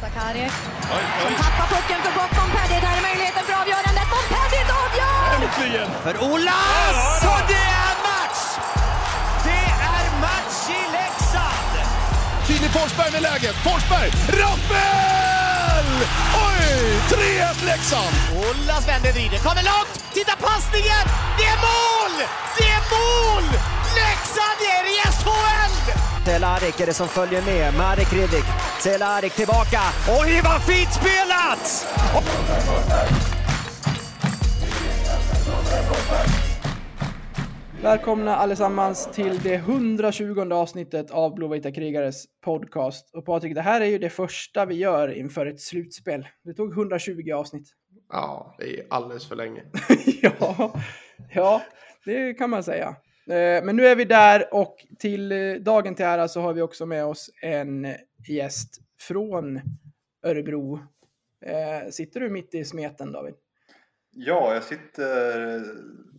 Sakari som tappar pucken för gott. Montpellier, där är möjligheten för avgörandet. Montpellier avgör! Äntligen! För Olas! Och det är match! Det är match i Leksand! Filip Forsberg med läget. Forsberg! Rappel! Oj! 3-1 Leksand! Olas vänder, vrider, kommer långt! Titta passningen! Det är mål! Det är mål! Leksand! Cehlárik är det som följer med. Marek Hrivik. Cehlárik tillbaka. Oj, vad fint spelat! Välkomna allesammans till det 120 avsnittet av Blåvita krigares podcast. Och Patrik, det här är ju det första vi gör inför ett slutspel. Det tog 120 avsnitt. Ja, det är alldeles för länge. ja, ja, det kan man säga. Eh, Men nu är vi där och till eh, dagen till ära så har vi också med oss en gäst från Örebro. Eh, Sitter du mitt i smeten David? Ja, jag sitter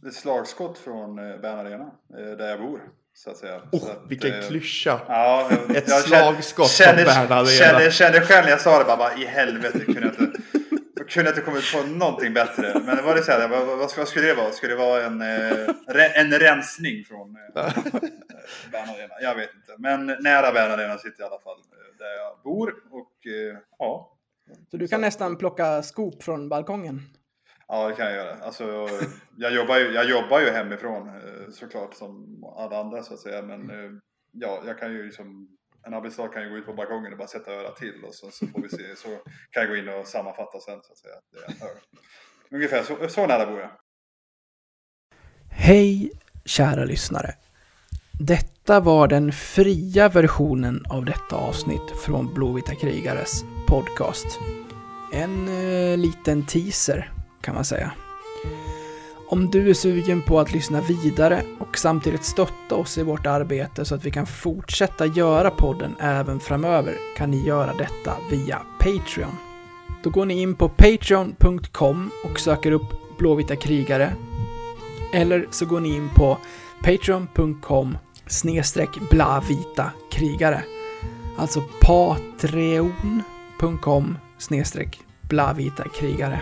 ett slagskott från Bern Arena, där jag bor. Så att säga. Oh, så att, vilken eh, klyscha! Ja, Ett jag slagskott kände, från Bern Arena. Kände, kände själv när jag sa det bara, bara i helvete kunde jag inte. Jag kunde inte kommit på någonting bättre. Men det var det så här, vad, vad, vad skulle det vara? Skulle det vara en, eh, en rensning från eh, Bern Arena? Jag vet inte. Men nära Bern Arena sitter jag i alla fall eh, där jag bor. Och eh, ja, Så du kan nästan plocka skop från balkongen. Ja, det kan jag göra. Alltså, jag, jobbar ju, jag jobbar ju hemifrån såklart som alla andra så att säga. Men eh, ja, jag kan ju liksom, en arbetsdag kan ju gå ut på balkongen och bara sätta örat till och så, så får vi se. Så kan jag gå in och sammanfatta sen så att säga. Det jag. Ungefär så, så nära bor jag. Hej kära lyssnare. Detta var den fria versionen av detta avsnitt från Blåvita krigares podcast. En eh, liten teaser kan man säga. Om du är sugen på att lyssna vidare och samtidigt stötta oss i vårt arbete så att vi kan fortsätta göra podden även framöver kan ni göra detta via Patreon. Då går ni in på patreon.com och söker upp Blåvita krigare eller så går ni in på patreon.com snedstreck blavita krigare. Alltså patreon.com snedstreck blavita krigare.